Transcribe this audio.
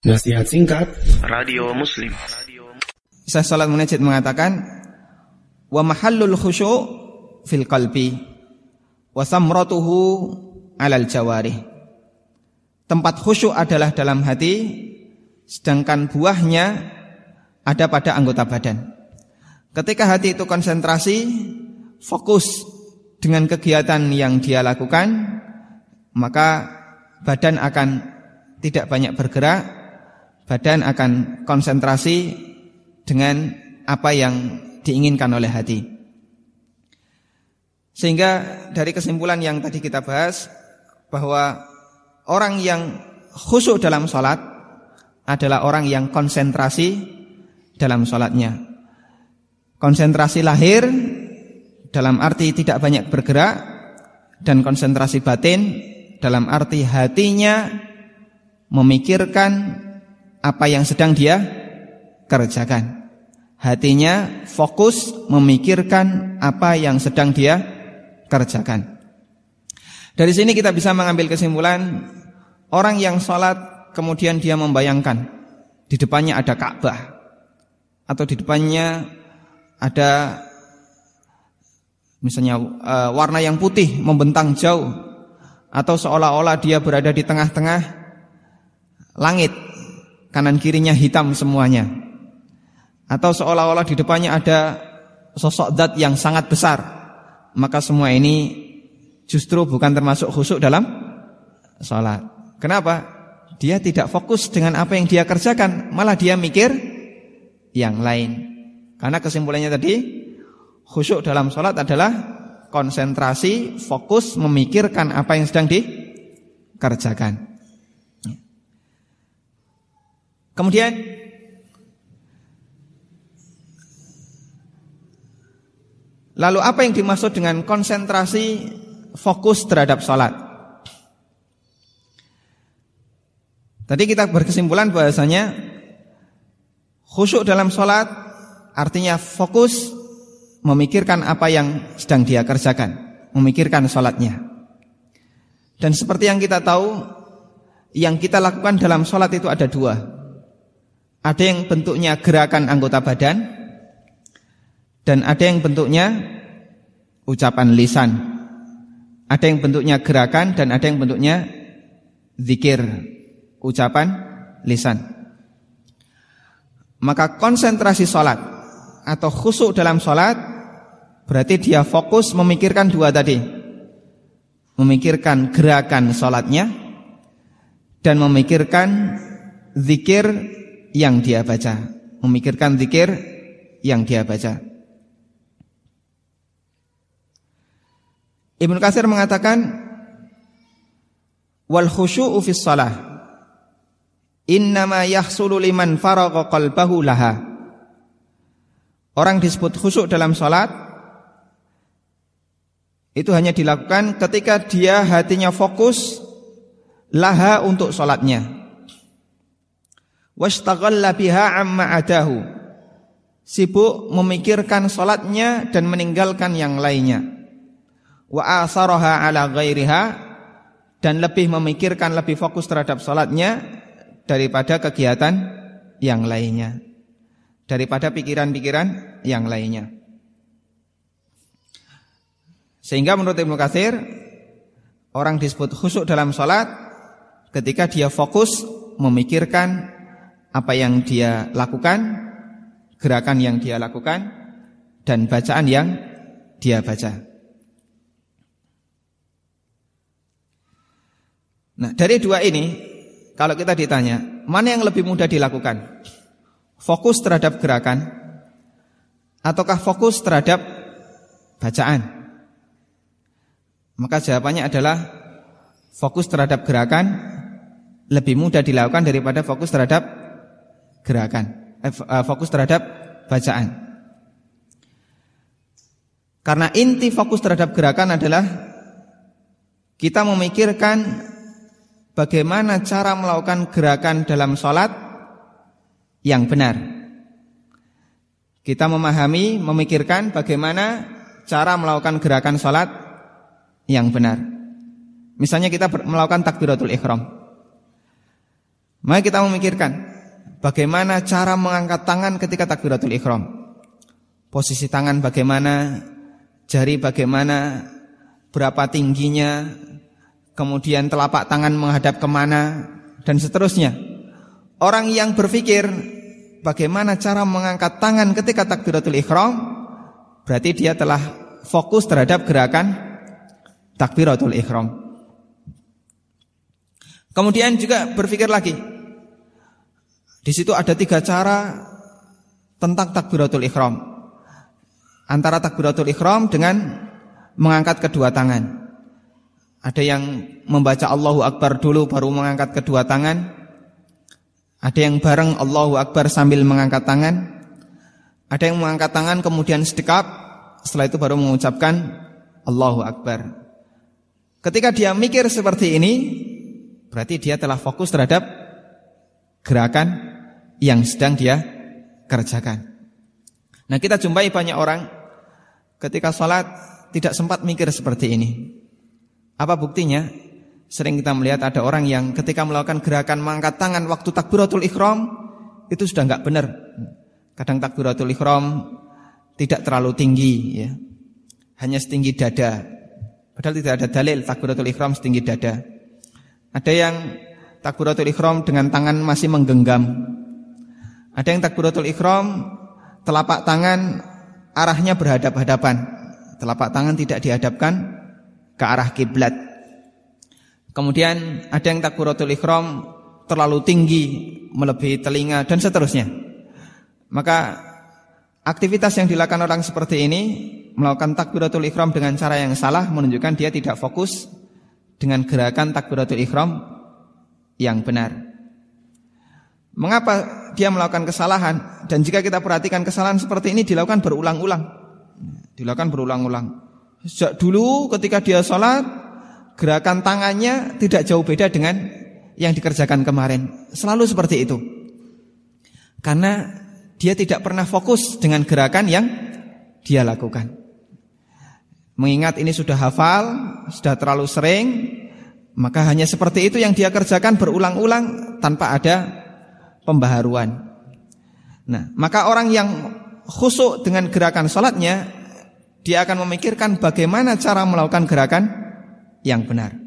Nasihat singkat Radio Muslim Saya salat munajat mengatakan wa mahallul khusyu' fil qalbi wa samratuhu 'alal jawarih. Tempat khusyuk adalah dalam hati sedangkan buahnya ada pada anggota badan. Ketika hati itu konsentrasi, fokus dengan kegiatan yang dia lakukan, maka badan akan tidak banyak bergerak, badan akan konsentrasi dengan apa yang diinginkan oleh hati. Sehingga dari kesimpulan yang tadi kita bahas bahwa orang yang khusyuk dalam sholat adalah orang yang konsentrasi dalam sholatnya. Konsentrasi lahir dalam arti tidak banyak bergerak dan konsentrasi batin dalam arti hatinya memikirkan apa yang sedang dia kerjakan. Hatinya fokus memikirkan apa yang sedang dia kerjakan. Dari sini kita bisa mengambil kesimpulan orang yang sholat kemudian dia membayangkan di depannya ada Ka'bah atau di depannya ada misalnya uh, warna yang putih membentang jauh atau seolah-olah dia berada di tengah-tengah langit kanan kirinya hitam semuanya. Atau seolah-olah di depannya ada sosok zat yang sangat besar. Maka semua ini justru bukan termasuk khusyuk dalam sholat. Kenapa? Dia tidak fokus dengan apa yang dia kerjakan. Malah dia mikir yang lain. Karena kesimpulannya tadi khusyuk dalam sholat adalah konsentrasi, fokus, memikirkan apa yang sedang dikerjakan. Kemudian Lalu apa yang dimaksud dengan konsentrasi fokus terhadap sholat? Tadi kita berkesimpulan bahasanya khusyuk dalam sholat Artinya fokus memikirkan apa yang sedang dia kerjakan, memikirkan sholatnya. Dan seperti yang kita tahu, yang kita lakukan dalam sholat itu ada dua. Ada yang bentuknya gerakan anggota badan, dan ada yang bentuknya ucapan lisan. Ada yang bentuknya gerakan dan ada yang bentuknya zikir, ucapan lisan. Maka konsentrasi sholat atau khusuk dalam sholat berarti dia fokus memikirkan dua tadi memikirkan gerakan sholatnya dan memikirkan zikir yang dia baca. Memikirkan zikir yang dia baca. Ibnu Katsir mengatakan wal khusyu'u fis shalah. Innama yahsulu liman faragha qalbahu laha. Orang disebut khusyuk dalam sholat Itu hanya dilakukan ketika dia hatinya fokus Laha untuk sholatnya Washtagalla biha amma adahu. Sibuk memikirkan sholatnya dan meninggalkan yang lainnya. Wa asaraha ala ghairiha Dan lebih memikirkan, lebih fokus terhadap sholatnya Daripada kegiatan yang lainnya. Daripada pikiran-pikiran yang lainnya. Sehingga menurut Ibnu Katsir orang disebut khusyuk dalam sholat ketika dia fokus memikirkan apa yang dia lakukan, gerakan yang dia lakukan dan bacaan yang dia baca. Nah, dari dua ini kalau kita ditanya, mana yang lebih mudah dilakukan? fokus terhadap gerakan ataukah fokus terhadap bacaan? Maka jawabannya adalah fokus terhadap gerakan lebih mudah dilakukan daripada fokus terhadap gerakan, eh, eh fokus terhadap bacaan. Karena inti fokus terhadap gerakan adalah kita memikirkan bagaimana cara melakukan gerakan dalam sholat yang benar. Kita memahami, memikirkan bagaimana cara melakukan gerakan sholat yang benar. Misalnya kita melakukan takbiratul ikhram. Mari kita memikirkan bagaimana cara mengangkat tangan ketika takbiratul ikhram. Posisi tangan bagaimana, jari bagaimana, berapa tingginya, kemudian telapak tangan menghadap ke mana, dan seterusnya. Orang yang berpikir bagaimana cara mengangkat tangan ketika takbiratul ikhram, berarti dia telah fokus terhadap gerakan takbiratul ikhram. Kemudian juga berpikir lagi. Di situ ada tiga cara tentang takbiratul ikhram. Antara takbiratul ikhram dengan mengangkat kedua tangan. Ada yang membaca Allahu Akbar dulu baru mengangkat kedua tangan. Ada yang bareng Allahu Akbar sambil mengangkat tangan. Ada yang mengangkat tangan kemudian sedekap, setelah itu baru mengucapkan Allahu Akbar. Ketika dia mikir seperti ini, Berarti dia telah fokus terhadap gerakan yang sedang dia kerjakan. Nah kita jumpai banyak orang ketika sholat tidak sempat mikir seperti ini. Apa buktinya? Sering kita melihat ada orang yang ketika melakukan gerakan mengangkat tangan waktu takbiratul ikhram itu sudah nggak benar. Kadang takbiratul ikhram tidak terlalu tinggi ya. Hanya setinggi dada. Padahal tidak ada dalil takbiratul ikhram setinggi dada. Ada yang takbiratul ikhram dengan tangan masih menggenggam. Ada yang takbiratul ikhram telapak tangan arahnya berhadap-hadapan. Telapak tangan tidak dihadapkan ke arah kiblat. Kemudian ada yang takbiratul ikhram terlalu tinggi melebihi telinga dan seterusnya. Maka aktivitas yang dilakukan orang seperti ini melakukan takbiratul ikhram dengan cara yang salah menunjukkan dia tidak fokus dengan gerakan takbiratul ihram yang benar. Mengapa dia melakukan kesalahan? Dan jika kita perhatikan kesalahan seperti ini dilakukan berulang-ulang. Dilakukan berulang-ulang. Sejak dulu ketika dia sholat, gerakan tangannya tidak jauh beda dengan yang dikerjakan kemarin. Selalu seperti itu. Karena dia tidak pernah fokus dengan gerakan yang dia lakukan. Mengingat ini sudah hafal, sudah terlalu sering, maka hanya seperti itu yang dia kerjakan berulang-ulang tanpa ada pembaharuan. Nah, maka orang yang khusuk dengan gerakan sholatnya, dia akan memikirkan bagaimana cara melakukan gerakan yang benar.